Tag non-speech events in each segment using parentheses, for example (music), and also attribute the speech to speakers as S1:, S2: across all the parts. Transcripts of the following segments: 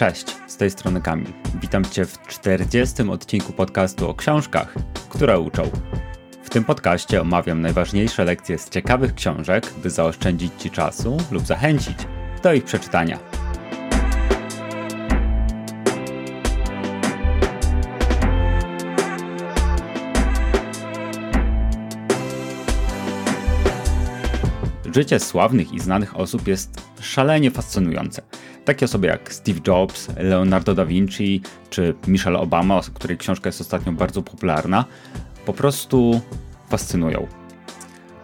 S1: Cześć, z tej strony Kamil. Witam Cię w 40. odcinku podcastu o książkach, które uczą. W tym podcaście omawiam najważniejsze lekcje z ciekawych książek, by zaoszczędzić Ci czasu lub zachęcić do ich przeczytania. Życie sławnych i znanych osób jest szalenie fascynujące. Takie osoby jak Steve Jobs, Leonardo da Vinci czy Michelle Obama, której książka jest ostatnio bardzo popularna, po prostu fascynują.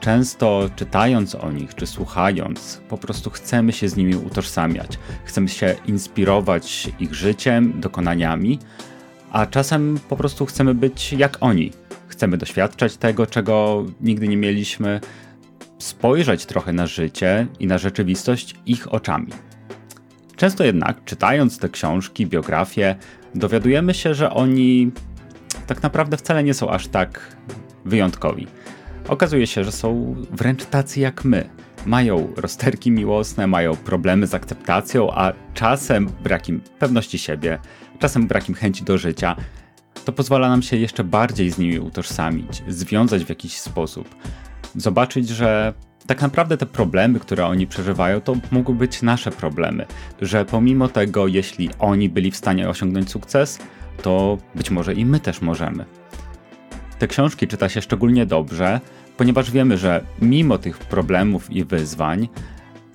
S1: Często czytając o nich czy słuchając, po prostu chcemy się z nimi utożsamiać, chcemy się inspirować ich życiem, dokonaniami, a czasem po prostu chcemy być jak oni. Chcemy doświadczać tego, czego nigdy nie mieliśmy, spojrzeć trochę na życie i na rzeczywistość ich oczami. Często jednak, czytając te książki, biografie, dowiadujemy się, że oni tak naprawdę wcale nie są aż tak wyjątkowi. Okazuje się, że są wręcz tacy jak my. Mają rozterki miłosne, mają problemy z akceptacją, a czasem brak im pewności siebie, czasem brak im chęci do życia. To pozwala nam się jeszcze bardziej z nimi utożsamić, związać w jakiś sposób zobaczyć, że tak naprawdę te problemy, które oni przeżywają, to mogły być nasze problemy. Że pomimo tego, jeśli oni byli w stanie osiągnąć sukces, to być może i my też możemy. Te książki czyta się szczególnie dobrze, ponieważ wiemy, że mimo tych problemów i wyzwań,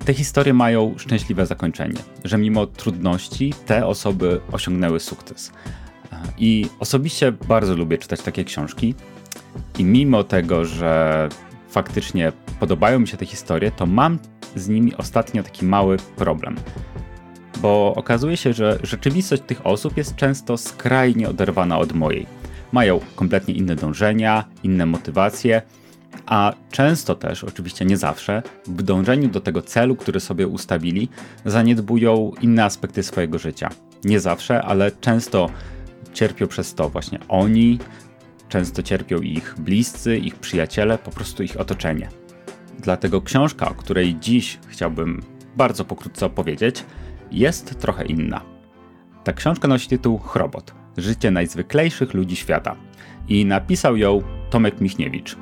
S1: te historie mają szczęśliwe zakończenie, że mimo trudności te osoby osiągnęły sukces. I osobiście bardzo lubię czytać takie książki. I mimo tego, że faktycznie podobają mi się te historie, to mam z nimi ostatnio taki mały problem. Bo okazuje się, że rzeczywistość tych osób jest często skrajnie oderwana od mojej. Mają kompletnie inne dążenia, inne motywacje, a często też, oczywiście nie zawsze, w dążeniu do tego celu, który sobie ustawili, zaniedbują inne aspekty swojego życia. Nie zawsze, ale często cierpią przez to właśnie oni, Często cierpią ich bliscy, ich przyjaciele, po prostu ich otoczenie. Dlatego książka, o której dziś chciałbym bardzo pokrótce opowiedzieć, jest trochę inna. Ta książka nosi tytuł Chrobot Życie najzwyklejszych ludzi świata i napisał ją Tomek Michniewicz.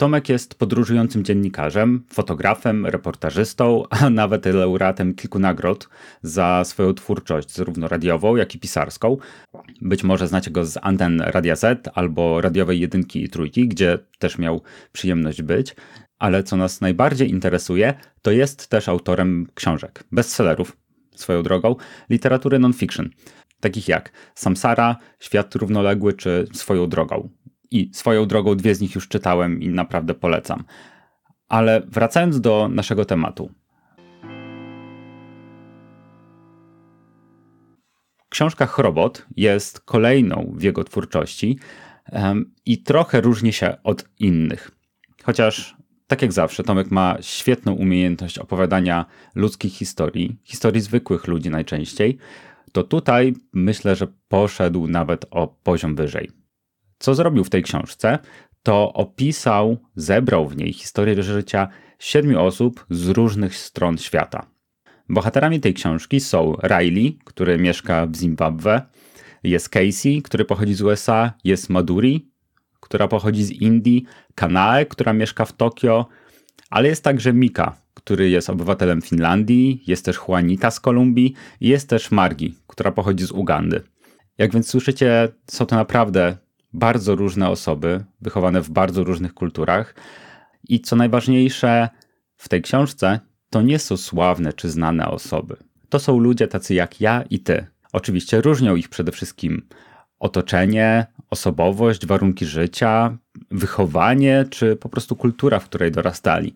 S1: Tomek jest podróżującym dziennikarzem, fotografem, reportażystą, (laughs) a nawet laureatem kilku nagród za swoją twórczość, zarówno radiową, jak i pisarską. Być może znacie go z anten Radia Z albo radiowej jedynki i trójki, gdzie też miał przyjemność być. Ale co nas najbardziej interesuje, to jest też autorem książek, bestsellerów, swoją drogą, literatury non-fiction, takich jak Samsara, Świat równoległy czy Swoją drogą. I swoją drogą dwie z nich już czytałem i naprawdę polecam. Ale wracając do naszego tematu. Książka Chrobot jest kolejną w jego twórczości i trochę różni się od innych. Chociaż, tak jak zawsze, Tomek ma świetną umiejętność opowiadania ludzkich historii, historii zwykłych ludzi najczęściej, to tutaj myślę, że poszedł nawet o poziom wyżej. Co zrobił w tej książce? To opisał, zebrał w niej historię życia siedmiu osób z różnych stron świata. Bohaterami tej książki są Riley, który mieszka w Zimbabwe, jest Casey, który pochodzi z USA, jest Maduri, która pochodzi z Indii, Kanae, która mieszka w Tokio, ale jest także Mika, który jest obywatelem Finlandii, jest też Juanita z Kolumbii i jest też Margi, która pochodzi z Ugandy. Jak więc słyszycie, są to naprawdę bardzo różne osoby, wychowane w bardzo różnych kulturach. I co najważniejsze w tej książce, to nie są sławne czy znane osoby. To są ludzie tacy jak ja i ty. Oczywiście różnią ich przede wszystkim otoczenie, osobowość, warunki życia, wychowanie czy po prostu kultura, w której dorastali.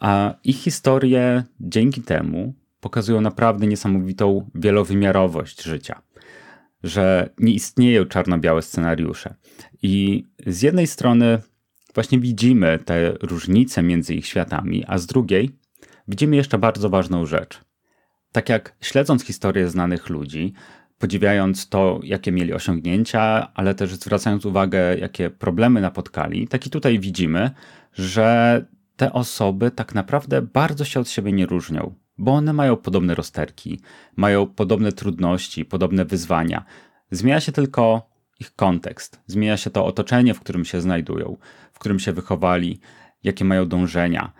S1: A ich historie dzięki temu pokazują naprawdę niesamowitą wielowymiarowość życia że nie istnieją czarno-białe scenariusze. I z jednej strony właśnie widzimy te różnice między ich światami, a z drugiej widzimy jeszcze bardzo ważną rzecz. Tak jak śledząc historię znanych ludzi, podziwiając to, jakie mieli osiągnięcia, ale też zwracając uwagę, jakie problemy napotkali, tak i tutaj widzimy, że te osoby tak naprawdę bardzo się od siebie nie różnią, bo one mają podobne rozterki, mają podobne trudności, podobne wyzwania. Zmienia się tylko ich kontekst, zmienia się to otoczenie, w którym się znajdują, w którym się wychowali, jakie mają dążenia.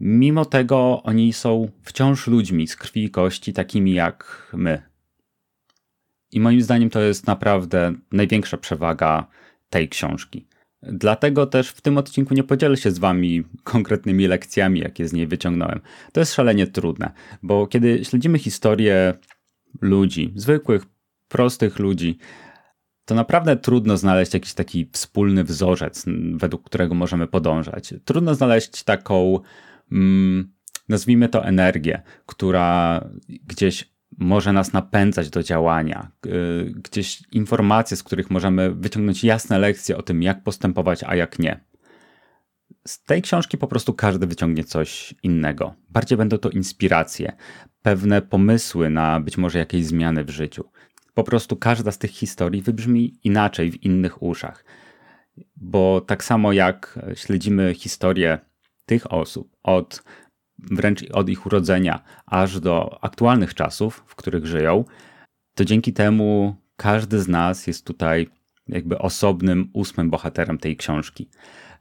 S1: Mimo tego oni są wciąż ludźmi z krwi i kości, takimi jak my. I moim zdaniem to jest naprawdę największa przewaga tej książki. Dlatego też w tym odcinku nie podzielę się z wami konkretnymi lekcjami, jakie z niej wyciągnąłem. To jest szalenie trudne, bo kiedy śledzimy historię ludzi, zwykłych, prostych ludzi, to naprawdę trudno znaleźć jakiś taki wspólny wzorzec, według którego możemy podążać. Trudno znaleźć taką, mm, nazwijmy to, energię, która gdzieś może nas napędzać do działania, y, gdzieś informacje, z których możemy wyciągnąć jasne lekcje o tym, jak postępować, a jak nie. Z tej książki po prostu każdy wyciągnie coś innego. Bardziej będą to inspiracje, pewne pomysły na być może jakieś zmiany w życiu. Po prostu każda z tych historii wybrzmi inaczej w innych uszach. Bo tak samo jak śledzimy historię tych osób od wręcz od ich urodzenia aż do aktualnych czasów, w których żyją, to dzięki temu każdy z nas jest tutaj jakby osobnym, ósmym bohaterem tej książki.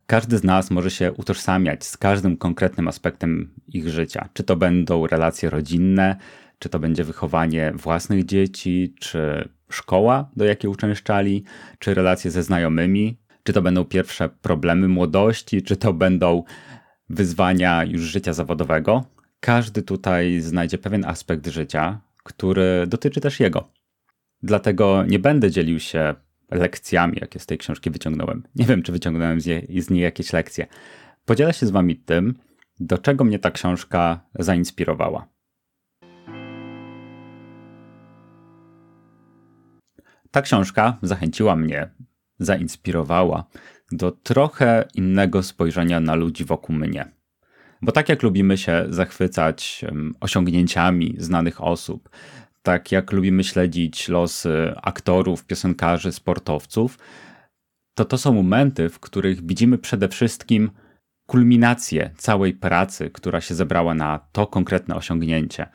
S1: Każdy z nas może się utożsamiać z każdym konkretnym aspektem ich życia. Czy to będą relacje rodzinne, czy to będzie wychowanie własnych dzieci, czy szkoła, do jakiej uczęszczali, czy relacje ze znajomymi, czy to będą pierwsze problemy młodości, czy to będą wyzwania już życia zawodowego, każdy tutaj znajdzie pewien aspekt życia, który dotyczy też jego. Dlatego nie będę dzielił się lekcjami, jakie z tej książki wyciągnąłem. Nie wiem, czy wyciągnąłem z, z niej jakieś lekcje. Podzielę się z wami tym, do czego mnie ta książka zainspirowała. Ta książka zachęciła mnie, zainspirowała do trochę innego spojrzenia na ludzi wokół mnie. Bo tak jak lubimy się zachwycać osiągnięciami znanych osób, tak jak lubimy śledzić losy aktorów, piosenkarzy, sportowców, to to są momenty, w których widzimy przede wszystkim kulminację całej pracy, która się zebrała na to konkretne osiągnięcie.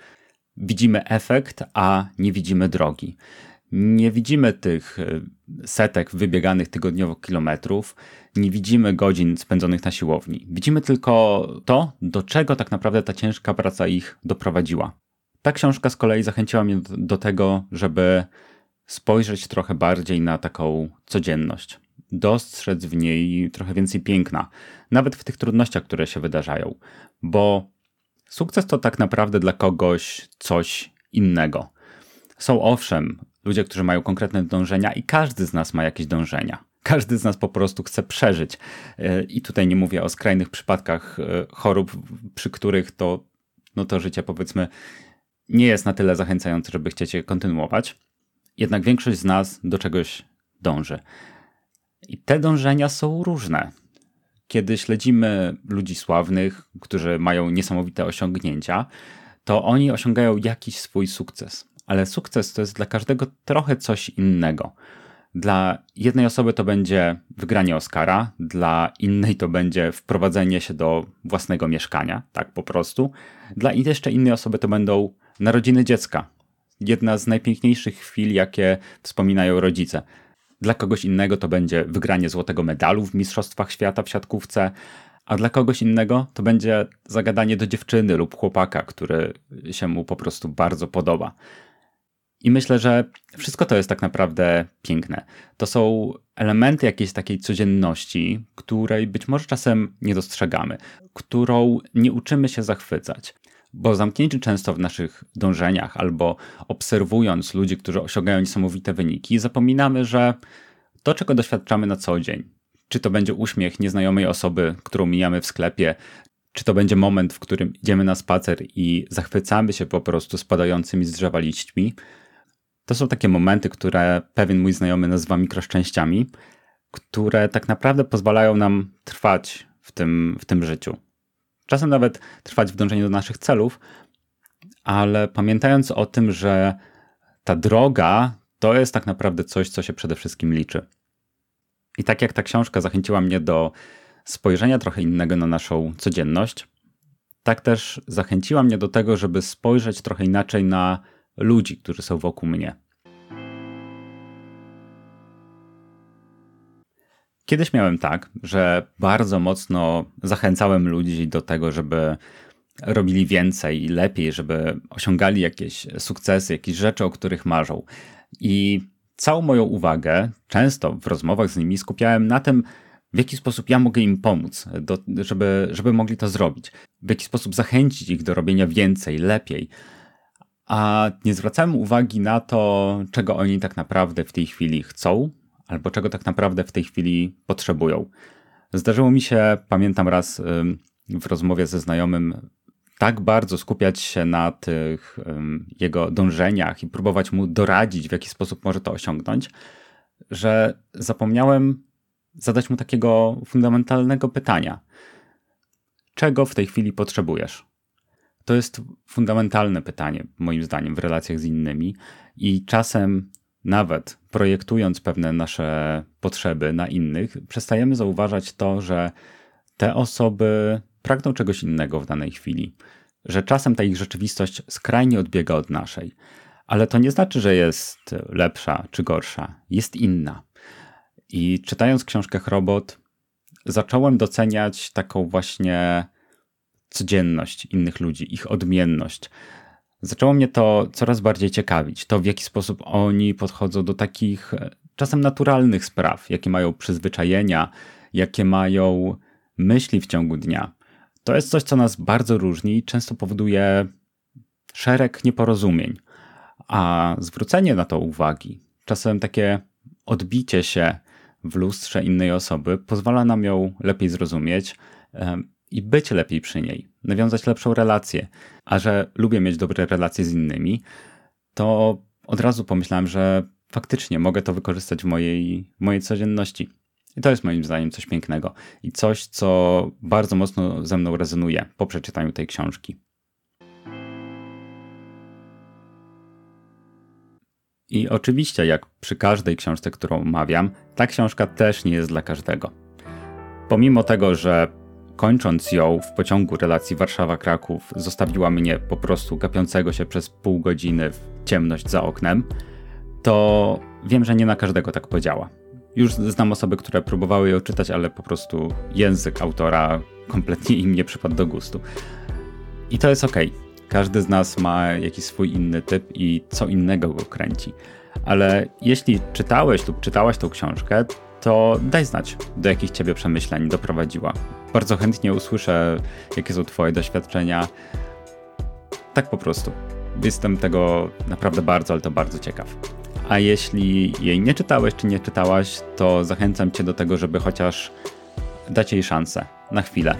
S1: Widzimy efekt, a nie widzimy drogi nie widzimy tych e, setek wybieganych tygodniowo kilometrów, nie widzimy godzin spędzonych na siłowni. Widzimy tylko to, do czego tak naprawdę ta ciężka praca ich doprowadziła. Ta książka z kolei zachęciła mnie do, do tego, żeby spojrzeć trochę bardziej na taką codzienność. Dostrzec w niej trochę więcej piękna, nawet w tych trudnościach, które się wydarzają, bo sukces to tak naprawdę dla kogoś coś innego. Są owszem ludzie, którzy mają konkretne dążenia i każdy z nas ma jakieś dążenia. Każdy z nas po prostu chce przeżyć. E, I tutaj nie mówię o skrajnych przypadkach e, chorób, przy których to, no to życie powiedzmy nie jest na tyle zachęcające, żeby chcieć je kontynuować. Jednak większość z nas do czegoś dąży. I te dążenia są różne. Kiedy śledzimy ludzi sławnych, którzy mają niesamowite osiągnięcia, to oni osiągają jakiś swój sukces ale sukces to jest dla każdego trochę coś innego. Dla jednej osoby to będzie wygranie Oscara, dla innej to będzie wprowadzenie się do własnego mieszkania, tak po prostu. Dla jeszcze innej osoby to będą narodziny dziecka. Jedna z najpiękniejszych chwil, jakie wspominają rodzice. Dla kogoś innego to będzie wygranie złotego medalu w Mistrzostwach Świata w siatkówce, a dla kogoś innego to będzie zagadanie do dziewczyny lub chłopaka, który się mu po prostu bardzo podoba. I myślę, że wszystko to jest tak naprawdę piękne. To są elementy jakiejś takiej codzienności, której być może czasem nie dostrzegamy, którą nie uczymy się zachwycać. Bo zamknięci często w naszych dążeniach albo obserwując ludzi, którzy osiągają niesamowite wyniki, zapominamy, że to, czego doświadczamy na co dzień, czy to będzie uśmiech nieznajomej osoby, którą mijamy w sklepie, czy to będzie moment, w którym idziemy na spacer i zachwycamy się po prostu spadającymi z drzewa liśćmi, to są takie momenty, które pewien mój znajomy nazywa mikroszczęściami, które tak naprawdę pozwalają nam trwać w tym, w tym życiu. Czasem nawet trwać w dążeniu do naszych celów, ale pamiętając o tym, że ta droga to jest tak naprawdę coś, co się przede wszystkim liczy. I tak jak ta książka zachęciła mnie do spojrzenia trochę innego na naszą codzienność, tak też zachęciła mnie do tego, żeby spojrzeć trochę inaczej na ludzi, którzy są wokół mnie. Kiedyś miałem tak, że bardzo mocno zachęcałem ludzi do tego, żeby robili więcej i lepiej, żeby osiągali jakieś sukcesy, jakieś rzeczy, o których marzą. I całą moją uwagę, często w rozmowach z nimi, skupiałem na tym, w jaki sposób ja mogę im pomóc, do, żeby, żeby mogli to zrobić, w jaki sposób zachęcić ich do robienia więcej, lepiej. A nie zwracałem uwagi na to, czego oni tak naprawdę w tej chwili chcą, albo czego tak naprawdę w tej chwili potrzebują. Zdarzyło mi się, pamiętam raz w rozmowie ze znajomym, tak bardzo skupiać się na tych jego dążeniach i próbować mu doradzić, w jaki sposób może to osiągnąć, że zapomniałem zadać mu takiego fundamentalnego pytania: czego w tej chwili potrzebujesz? To jest fundamentalne pytanie, moim zdaniem, w relacjach z innymi, i czasem nawet projektując pewne nasze potrzeby na innych, przestajemy zauważać to, że te osoby pragną czegoś innego w danej chwili, że czasem ta ich rzeczywistość skrajnie odbiega od naszej. Ale to nie znaczy, że jest lepsza czy gorsza, jest inna. I czytając książkę Robot, zacząłem doceniać taką właśnie codzienność innych ludzi, ich odmienność. Zaczęło mnie to coraz bardziej ciekawić, to w jaki sposób oni podchodzą do takich e, czasem naturalnych spraw, jakie mają przyzwyczajenia, jakie mają myśli w ciągu dnia. To jest coś, co nas bardzo różni i często powoduje szereg nieporozumień. A zwrócenie na to uwagi, czasem takie odbicie się w lustrze innej osoby pozwala nam ją lepiej zrozumieć i być lepiej przy niej, nawiązać lepszą relację. A że lubię mieć dobre relacje z innymi, to od razu pomyślałem, że faktycznie mogę to wykorzystać w mojej, mojej codzienności. I to jest moim zdaniem coś pięknego i coś, co bardzo mocno ze mną rezonuje po przeczytaniu tej książki. I oczywiście, jak przy każdej książce, którą omawiam, ta książka też nie jest dla każdego. Pomimo tego, że kończąc ją w pociągu relacji Warszawa-Kraków, zostawiła mnie po prostu gapiącego się przez pół godziny w ciemność za oknem, to wiem, że nie na każdego tak podziała. Już znam osoby, które próbowały ją czytać, ale po prostu język autora kompletnie im nie przypadł do gustu. I to jest ok. Każdy z nas ma jakiś swój inny typ i co innego go kręci. Ale jeśli czytałeś lub czytałaś tą książkę, to daj znać, do jakich ciebie przemyśleń doprowadziła. Bardzo chętnie usłyszę, jakie są twoje doświadczenia. Tak po prostu. Jestem tego naprawdę bardzo, ale to bardzo ciekaw. A jeśli jej nie czytałeś czy nie czytałaś, to zachęcam cię do tego, żeby chociaż dać jej szansę na chwilę.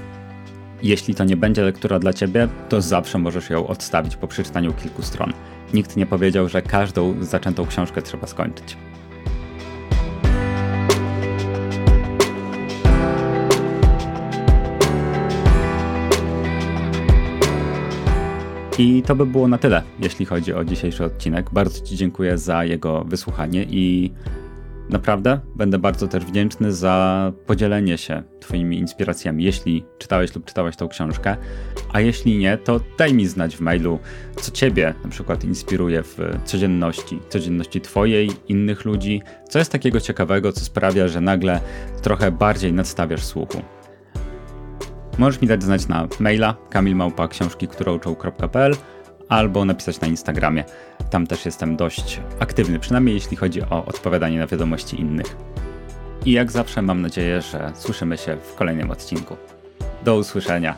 S1: Jeśli to nie będzie lektura dla ciebie, to zawsze możesz ją odstawić po przeczytaniu kilku stron. Nikt nie powiedział, że każdą zaczętą książkę trzeba skończyć. I to by było na tyle, jeśli chodzi o dzisiejszy odcinek. Bardzo Ci dziękuję za jego wysłuchanie i naprawdę będę bardzo też wdzięczny za podzielenie się Twoimi inspiracjami, jeśli czytałeś lub czytałaś tą książkę. A jeśli nie, to daj mi znać w mailu, co Ciebie na przykład inspiruje w codzienności, codzienności Twojej, innych ludzi, co jest takiego ciekawego, co sprawia, że nagle trochę bardziej nadstawiasz słuchu. Możesz mi dać znać na maila kamilmałpa.książki.pl albo napisać na Instagramie. Tam też jestem dość aktywny, przynajmniej jeśli chodzi o odpowiadanie na wiadomości innych. I jak zawsze mam nadzieję, że słyszymy się w kolejnym odcinku. Do usłyszenia.